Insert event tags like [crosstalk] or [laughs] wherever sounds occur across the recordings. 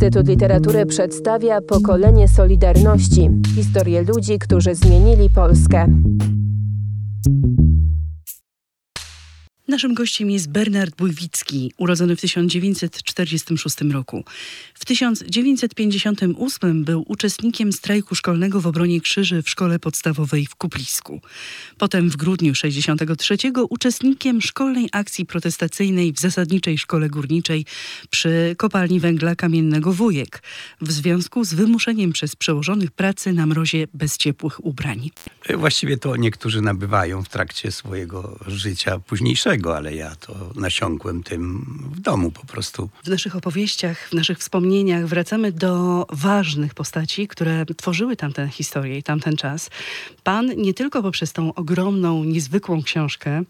Instytut Literatury przedstawia pokolenie Solidarności historię ludzi, którzy zmienili Polskę. Naszym gościem jest Bernard Bójwicki, urodzony w 1946 roku. W 1958 był uczestnikiem strajku szkolnego w obronie krzyży w szkole podstawowej w Kuplisku. Potem w grudniu 1963 uczestnikiem szkolnej akcji protestacyjnej w zasadniczej szkole górniczej przy kopalni węgla kamiennego Wujek w związku z wymuszeniem przez przełożonych pracy na mrozie bez ciepłych ubrań. Właściwie to niektórzy nabywają w trakcie swojego życia późniejszego ale ja to nasiąkłem tym w domu po prostu. W naszych opowieściach, w naszych wspomnieniach wracamy do ważnych postaci, które tworzyły tamtę historię i tamten czas. Pan nie tylko poprzez tą ogromną, niezwykłą książkę,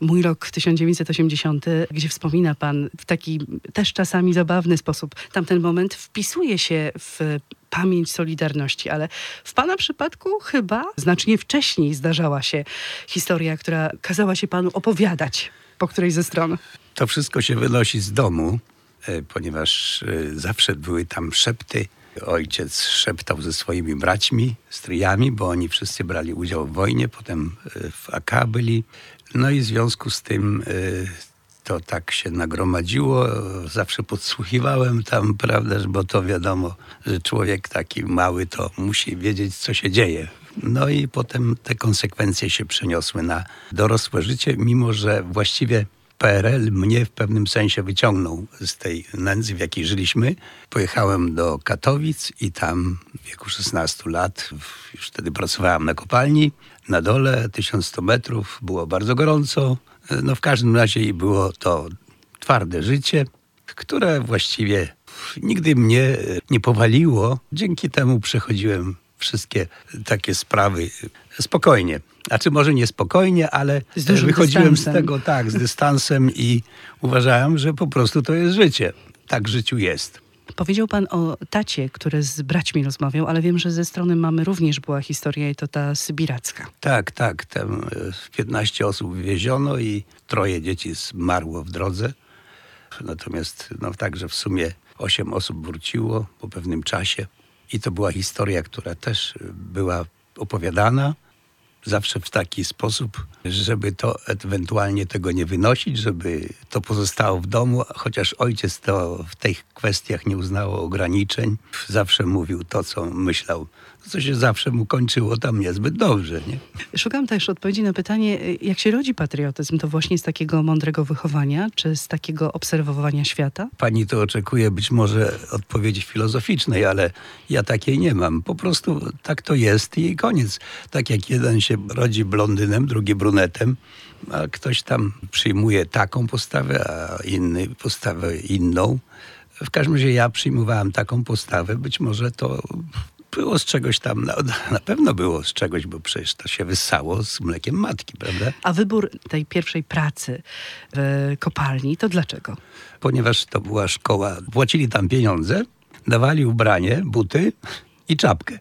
Mój rok 1980, gdzie wspomina pan w taki też czasami zabawny sposób tamten moment, wpisuje się w pamięć Solidarności, ale w Pana przypadku chyba znacznie wcześniej zdarzała się historia, która kazała się Panu opowiadać po której ze stron? To wszystko się wynosi z domu, e, ponieważ e, zawsze były tam szepty. Ojciec szeptał ze swoimi braćmi, stryjami, bo oni wszyscy brali udział w wojnie, potem e, w AK byli. No i w związku z tym to tak się nagromadziło. Zawsze podsłuchiwałem tam, [laughs] prawda, bo to wiadomo, że człowiek taki mały to musi wiedzieć, co się dzieje no i potem te konsekwencje się przeniosły na dorosłe życie, mimo że właściwie PRL mnie w pewnym sensie wyciągnął z tej nędzy, w jakiej żyliśmy. Pojechałem do Katowic i tam w wieku 16 lat, już wtedy pracowałem na kopalni, na dole 1100 metrów, było bardzo gorąco. No w każdym razie było to twarde życie, które właściwie nigdy mnie nie powaliło. Dzięki temu przechodziłem wszystkie takie sprawy spokojnie. Znaczy może nie spokojnie, ale wychodziłem dystansem. z tego tak, z dystansem i uważałem, że po prostu to jest życie. Tak w życiu jest. Powiedział pan o tacie, który z braćmi rozmawiał, ale wiem, że ze strony mamy również była historia i to ta sybiracka. Tak, tak. Tam 15 e, osób wywieziono i troje dzieci zmarło w drodze. Natomiast no, także w sumie 8 osób wróciło po pewnym czasie. I to była historia, która też była opowiadana zawsze w taki sposób, żeby to ewentualnie tego nie wynosić, żeby to pozostało w domu, chociaż ojciec to w tych kwestiach nie uznało ograniczeń. Zawsze mówił to, co myślał co się zawsze mu kończyło tam niezbyt dobrze. Nie? Szukam też odpowiedzi na pytanie, jak się rodzi patriotyzm? To właśnie z takiego mądrego wychowania, czy z takiego obserwowania świata? Pani to oczekuje być może odpowiedzi filozoficznej, ale ja takiej nie mam. Po prostu tak to jest i koniec. Tak jak jeden się rodzi blondynem, drugi brunetem, a ktoś tam przyjmuje taką postawę, a inny postawę inną. W każdym razie ja przyjmowałem taką postawę. Być może to było z czegoś tam, na, na pewno było z czegoś, bo przecież to się wyssało z mlekiem matki, prawda? A wybór tej pierwszej pracy w kopalni, to dlaczego? Ponieważ to była szkoła, płacili tam pieniądze, dawali ubranie, buty i czapkę.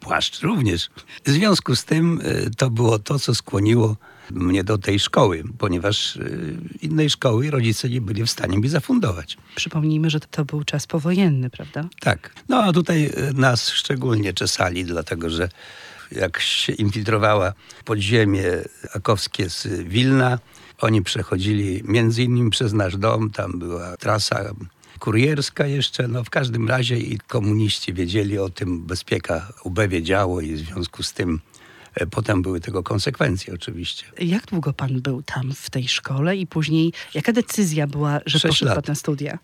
Płaszcz również. W związku z tym y, to było to, co skłoniło mnie do tej szkoły, ponieważ y, innej szkoły rodzice nie byli w stanie mi zafundować. Przypomnijmy, że to był czas powojenny, prawda? Tak. No a tutaj y, nas szczególnie czesali, dlatego że jak się infiltrowała podziemie akowskie z Wilna, oni przechodzili między innymi przez nasz dom, tam była trasa kurierska jeszcze, no w każdym razie i komuniści wiedzieli o tym, bezpieka UB wiedziało i w związku z tym potem były tego konsekwencje oczywiście. Jak długo pan był tam w tej szkole i później jaka decyzja była, że Sześć poszedł lat. pan na studia?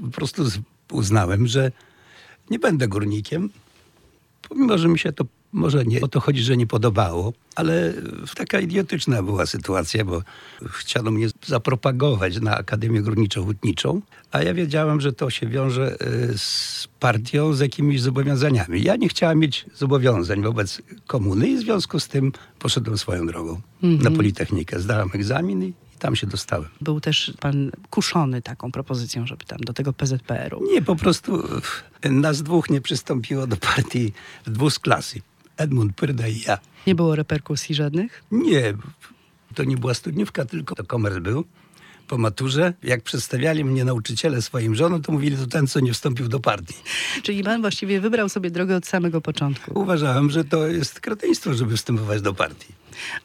Po prostu uznałem, że nie będę górnikiem, pomimo, że mi się to może nie o to chodzi, że nie podobało, ale taka idiotyczna była sytuacja, bo chciano mnie zapropagować na Akademię Górniczo-Hutniczą, a ja wiedziałem, że to się wiąże e, z partią, z jakimiś zobowiązaniami. Ja nie chciałem mieć zobowiązań wobec komuny i w związku z tym poszedłem swoją drogą mhm. na Politechnikę. Zdałem egzamin i tam się dostałem. Był też pan kuszony taką propozycją, żeby tam do tego PZPR-u? Nie, po prostu nas dwóch nie przystąpiło do partii dwóch z klasy. Edmund Pyrda i ja. Nie było reperkusji żadnych? Nie, to nie była studniówka, tylko to komers był. po maturze, jak przedstawiali mnie nauczyciele swoim żonom, to mówili, to ten, co nie wstąpił do partii. Czyli pan właściwie wybrał sobie drogę od samego początku. Uważałem, że to jest kretyństwo, żeby wstępować do partii.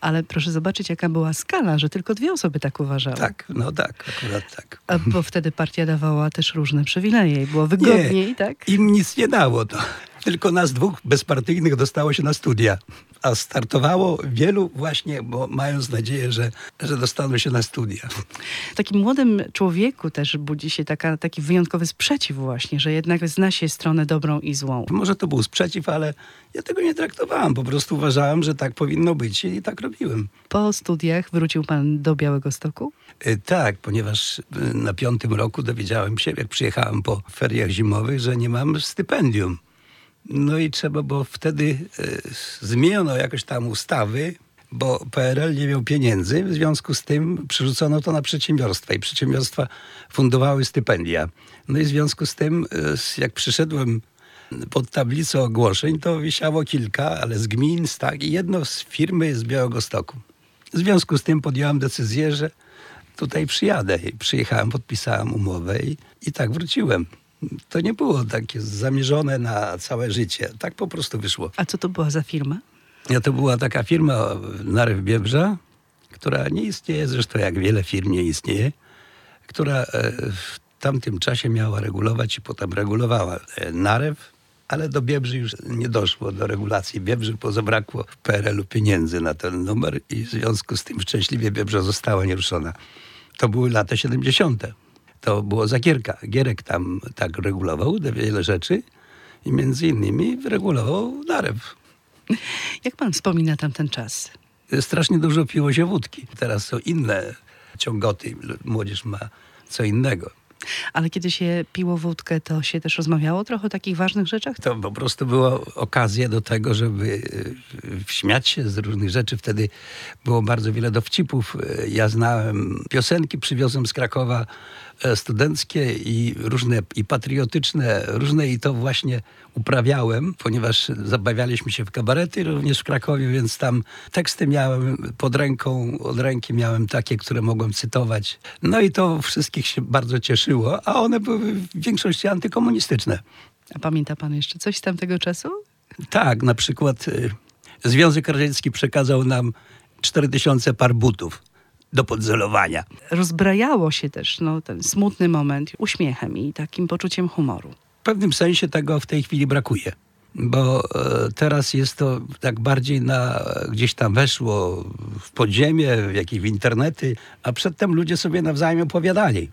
Ale proszę zobaczyć, jaka była skala, że tylko dwie osoby tak uważały. Tak, no tak, akurat tak. A bo wtedy partia dawała też różne przywileje i było wygodniej, tak? Im nic nie dało to. Tylko nas dwóch bezpartyjnych dostało się na studia. A startowało wielu właśnie, bo mając nadzieję, że, że dostaną się na studia. W takim młodym człowieku też budzi się taka, taki wyjątkowy sprzeciw właśnie, że jednak zna się stronę dobrą i złą. Może to był sprzeciw, ale ja tego nie traktowałem. Po prostu uważałem, że tak powinno być i tak robiłem. Po studiach wrócił pan do Białego Stoku? Y, Tak, ponieważ y, na piątym roku dowiedziałem się, jak przyjechałem po feriach zimowych, że nie mam stypendium. No i trzeba, bo wtedy y, zmieniono jakoś tam ustawy, bo PRL nie miał pieniędzy, w związku z tym przerzucono to na przedsiębiorstwa i przedsiębiorstwa fundowały stypendia. No i w związku z tym, y, jak przyszedłem pod tablicę ogłoszeń, to wisiało kilka, ale z gmin, z tak, i jedno z firmy z Białegostoku. W związku z tym podjąłem decyzję, że tutaj przyjadę. Przyjechałem, podpisałem umowę i, i tak wróciłem. To nie było takie zamierzone na całe życie. Tak po prostu wyszło. A co to była za firma? Ja to była taka firma Narew Biebrza, która nie istnieje, zresztą jak wiele firm nie istnieje, która e, w tamtym czasie miała regulować i potem regulowała e, Narew, ale do Biebrzy już nie doszło, do regulacji Biebrzy, bo zabrakło w PRL-u pieniędzy na ten numer i w związku z tym szczęśliwie Biebrza została nieruszona. To były lata 70. To było Zagierka. Gierek tam tak regulował wiele rzeczy i między innymi regulował Narew. Jak pan wspomina tamten czas? strasznie dużo piło się wódki. Teraz są inne ciągoty, młodzież ma co innego. Ale kiedy się piło wódkę, to się też rozmawiało trochę o takich ważnych rzeczach? To po prostu była okazja do tego, żeby y, śmiać się z różnych rzeczy. Wtedy było bardzo wiele dowcipów. Y, Ja znałem piosenki, przywiozłem z Krakowa e, studenckie i różne, i patriotyczne, różne i to właśnie uprawiałem, ponieważ zabawialiśmy się w kabarety również w Krakowie, więc tam teksty miałem pod ręką, od ręki miałem takie, które mogłem cytować. No i to wszystkich się bardzo cieszyło, a one były w większości antykomunistyczne. A pamięta pan jeszcze coś z tamtego czasu? Tak, na przykład y, Związek Radziecki przekazał nam 4000 par butów do podzelowania. Rozbrajało się też no, ten smutny moment uśmiechem i takim poczuciem humoru. W pewnym sensie tego w tej chwili brakuje. Bo e, teraz jest to tak bardziej na, gdzieś tam weszło w podziemie, w jakieś w internety, a przedtem ludzie sobie nawzajem opowiadali.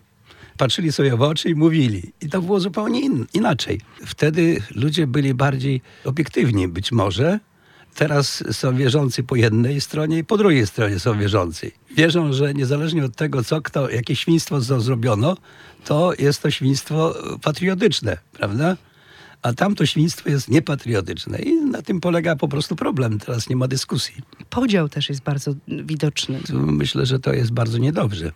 Patrzyli sobie w oczy i mówili. I to było zupełnie in, inaczej. Wtedy ludzie byli bardziej obiektywni być może. Teraz są wierzący po jednej stronie i po drugiej stronie są wierzący. Wierzą, że niezależnie od tego, co kto, jakie świństwo zrobiono, to jest to świństwo patriotyczne, prawda? A tamto świństwo jest niepatriotyczne i na tym polega po prostu problem. Teraz nie ma dyskusji. Podział też jest bardzo widoczny. Myślę, że to jest bardzo niedobrze.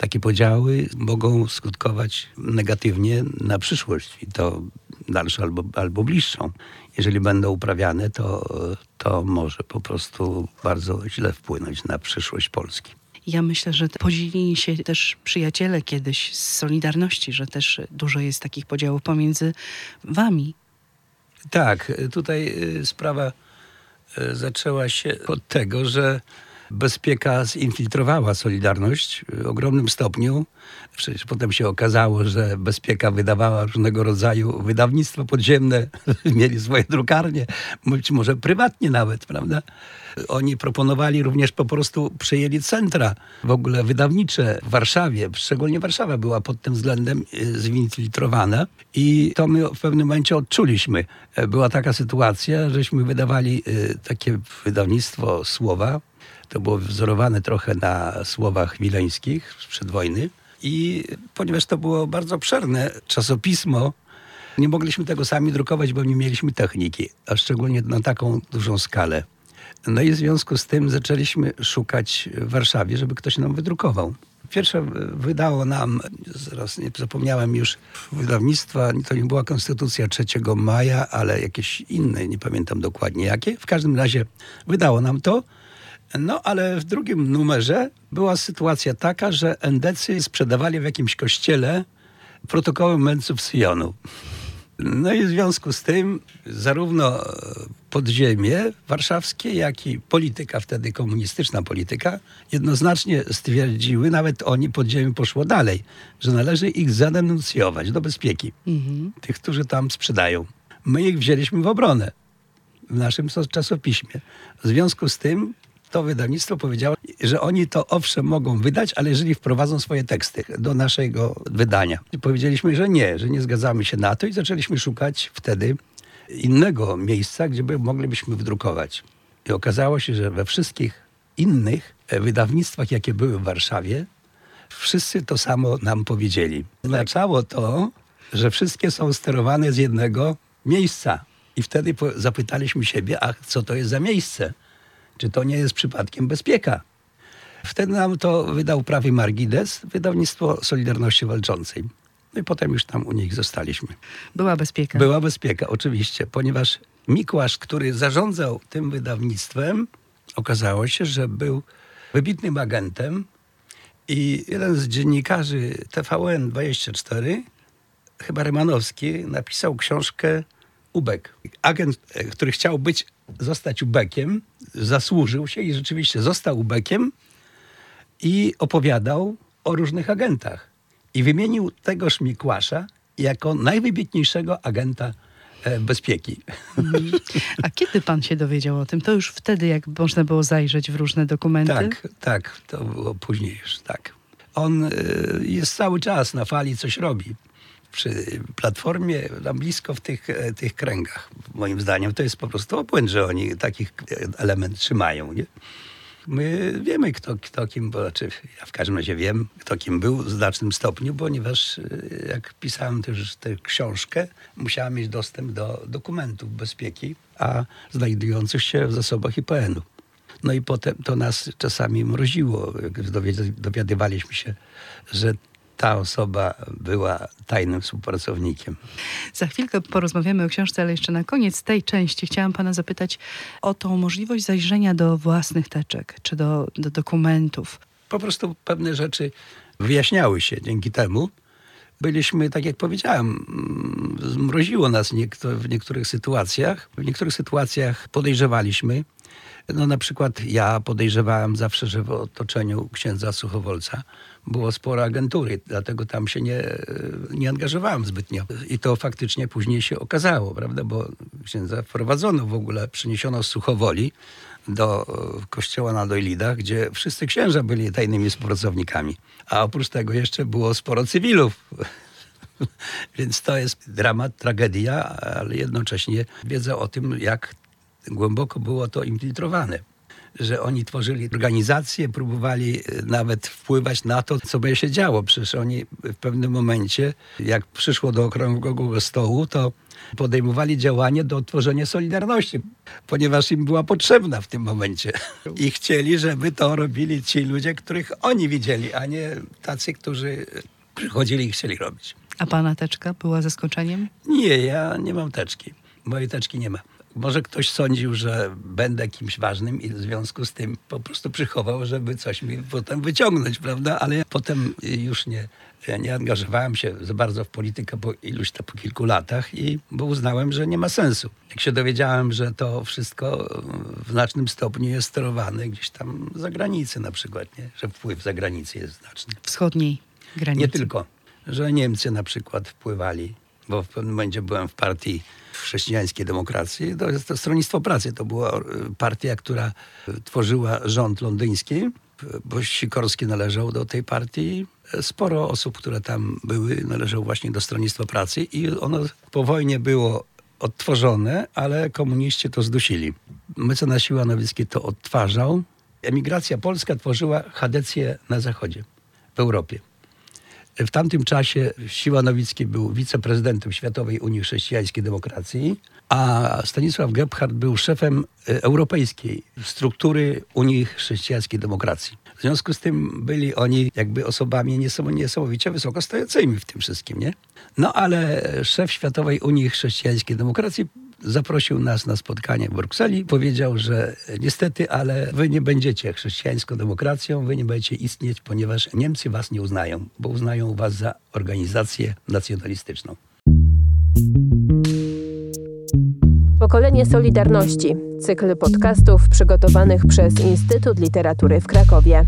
Takie podziały mogą skutkować negatywnie na przyszłość i to dalszą albo, albo bliższą. Jeżeli będą uprawiane, to, to może po prostu bardzo źle wpłynąć na przyszłość Polski. Ja myślę, że podzielili się też przyjaciele kiedyś z Solidarności, że też dużo jest takich podziałów pomiędzy wami. Tak, tutaj y, sprawa y, zaczęła się od tego, że bezpieka zinfiltrowała Solidarność w ogromnym stopniu. Przecież potem się okazało, że bezpieka wydawała różnego rodzaju wydawnictwa podziemne, [laughs] mieli swoje drukarnie, być może prywatnie nawet, prawda? Oni proponowali również po prostu przejęli centra w ogóle wydawnicze w Warszawie. Szczególnie Warszawa była pod tym względem y, zinfiltrowana i to my w pewnym momencie odczuliśmy. E, Była taka sytuacja, żeśmy wydawali y, takie wydawnictwo Słowa. To było wzorowane trochę na słowach wileńskich sprzed wojny. I ponieważ to było bardzo obszerne czasopismo, nie mogliśmy tego sami drukować, bo nie mieliśmy techniki, a szczególnie na taką dużą skalę. No i w związku z tym zaczęliśmy szukać w Warszawie, żeby ktoś nam wydrukował. Pierwsze wydało nam, zaraz nie zapomniałem już, wydawnictwa, to nie była Konstytucja 3 maja, ale jakieś inne, nie pamiętam dokładnie jakie. W każdym razie wydało nam to. No, ale w drugim numerze była sytuacja taka, że endecy sprzedawali w jakimś kościele protokoły mędrców Syjonu. No i w związku z tym zarówno podziemie warszawskie, jak i polityka wtedy, komunistyczna polityka, jednoznacznie stwierdziły, nawet oni podziemie poszło dalej, że należy ich zadenuncjować do bezpieki. Tych, którzy tam sprzedają. My ich wzięliśmy w obronę w naszym czasopiśmie. W związku z tym to wydawnictwo powiedziało, że oni to owszem mogą wydać, ale jeżeli wprowadzą swoje teksty do naszego wydania. Powiedzieliśmy, że nie, że nie zgadzamy się na to i zaczęliśmy szukać wtedy innego miejsca, gdzie by moglibyśmy wydrukować. I okazało się, że we wszystkich innych wydawnictwach, jakie były w Warszawie, wszyscy to samo nam powiedzieli. Oznaczało to, że wszystkie są sterowane z jednego miejsca. I wtedy zapytaliśmy siebie, a co to jest za miejsce? Czy to nie jest przypadkiem bezpieka? Wtedy nam to wydał prawie Margides, wydawnictwo Solidarności Walczącej. No i potem już tam u nich zostaliśmy. Była bezpieka. Była bezpieka, oczywiście, ponieważ Mikłasz, który zarządzał tym wydawnictwem, okazało się, że był wybitnym agentem i jeden z dziennikarzy TVN24, chyba Rymanowski, napisał książkę Ubek. Agent, który chciał być, zostać Ubekiem, zasłużył się i rzeczywiście został Ubekiem i opowiadał o różnych agentach. I wymienił tegoż Mikłasza jako najwybitniejszego agenta bezpieki. A kiedy pan się dowiedział o tym? To już wtedy, jak można było zajrzeć w różne dokumenty? Tak, tak, to było później już, tak. On jest cały czas na fali, coś robi przy Platformie, tam blisko w tych, tych kręgach. Moim zdaniem to jest po prostu obłęd, że oni takich element trzymają. Nie? My wiemy, kto, kto kim, bo znaczy ja w każdym razie wiem, kto kim był w znacznym stopniu, ponieważ jak pisałem też tę książkę, musiałem mieć dostęp do dokumentów bezpieki, a znajdujących się w zasobach IPN-u. No i potem to nas czasami mroziło, dowiadywaliśmy się, że ta osoba była tajnym współpracownikiem. Za chwilkę porozmawiamy o książce, ale jeszcze na koniec tej części chciałam pana zapytać o tą możliwość zajrzenia do własnych teczek czy do, do dokumentów. Po prostu pewne rzeczy wyjaśniały się dzięki temu. Byliśmy, tak jak powiedziałem, zmroziło nas w niektórych sytuacjach. W niektórych sytuacjach podejrzewaliśmy. No na przykład ja podejrzewałem zawsze, że w otoczeniu księdza Suchowolca było sporo agentury, dlatego tam się nie, nie angażowałem zbytnio. I to faktycznie później się okazało, prawda, bo księdza wprowadzono w ogóle, przyniesiono z Suchowoli do kościoła na Dojlidach, gdzie wszyscy księża byli tajnymi współpracownikami. A oprócz tego jeszcze było sporo cywilów. [laughs] Więc to jest dramat, tragedia, ale jednocześnie wiedza o tym, jak głęboko było to infiltrowane. Że oni tworzyli organizacje, próbowali nawet wpływać na to, co by się działo. Przecież oni w pewnym momencie, jak przyszło do okrągłego stołu, to podejmowali działanie do tworzenia Solidarności, ponieważ im była potrzebna w tym momencie. I chcieli, żeby to robili ci ludzie, których oni widzieli, a nie tacy, którzy przychodzili i chcieli robić. A pana teczka była zaskoczeniem? Nie, ja nie mam teczki. Mojej teczki nie ma. Może ktoś sądził, że będę kimś ważnym i w związku z tym po prostu przychował, żeby coś mi potem wyciągnąć, prawda? Ale ja potem już nie, nie angażowałem się za bardzo w politykę po iluś to po kilku latach i bo uznałem, że nie ma sensu. Jak się dowiedziałem, że to wszystko w znacznym stopniu jest sterowane gdzieś tam za granicę na przykład, nie? że wpływ za granicę jest znaczny. Wschodniej granicy. Nie tylko, że Niemcy na przykład wpływali, bo w pewnym momencie byłem w partii chrześcijańskiej demokracji, to jest to Stronnictwo Pracy. To była partia, która tworzyła rząd londyński, bo Sikorski należał do tej partii. Sporo osób, które tam były, należało właśnie do Stronnictwa Pracy i ono po wojnie było odtworzone, ale komuniści to zdusili. Mecenas Nowicki to odtwarzał. Emigracja polska tworzyła chadecję na zachodzie, w Europie. W tamtym czasie Siła Nowicki był wiceprezydentem Światowej Unii Chrześcijańskiej Demokracji, a Stanisław Gebhardt był szefem europejskiej struktury Unii Chrześcijańskiej Demokracji. W związku z tym byli oni jakby osobami niesamowicie wysoko stojącymi w tym wszystkim, nie? No ale szef Światowej Unii Chrześcijańskiej Demokracji zaprosił nas na spotkanie w Brukseli. Powiedział, że niestety, ale wy nie będziecie chrześcijańską demokracją, wy nie będziecie istnieć, ponieważ Niemcy was nie uznają, bo uznają was za organizację nacjonalistyczną. Pokolenie Solidarności. Cykl podcastów przygotowanych przez Instytut Literatury w Krakowie.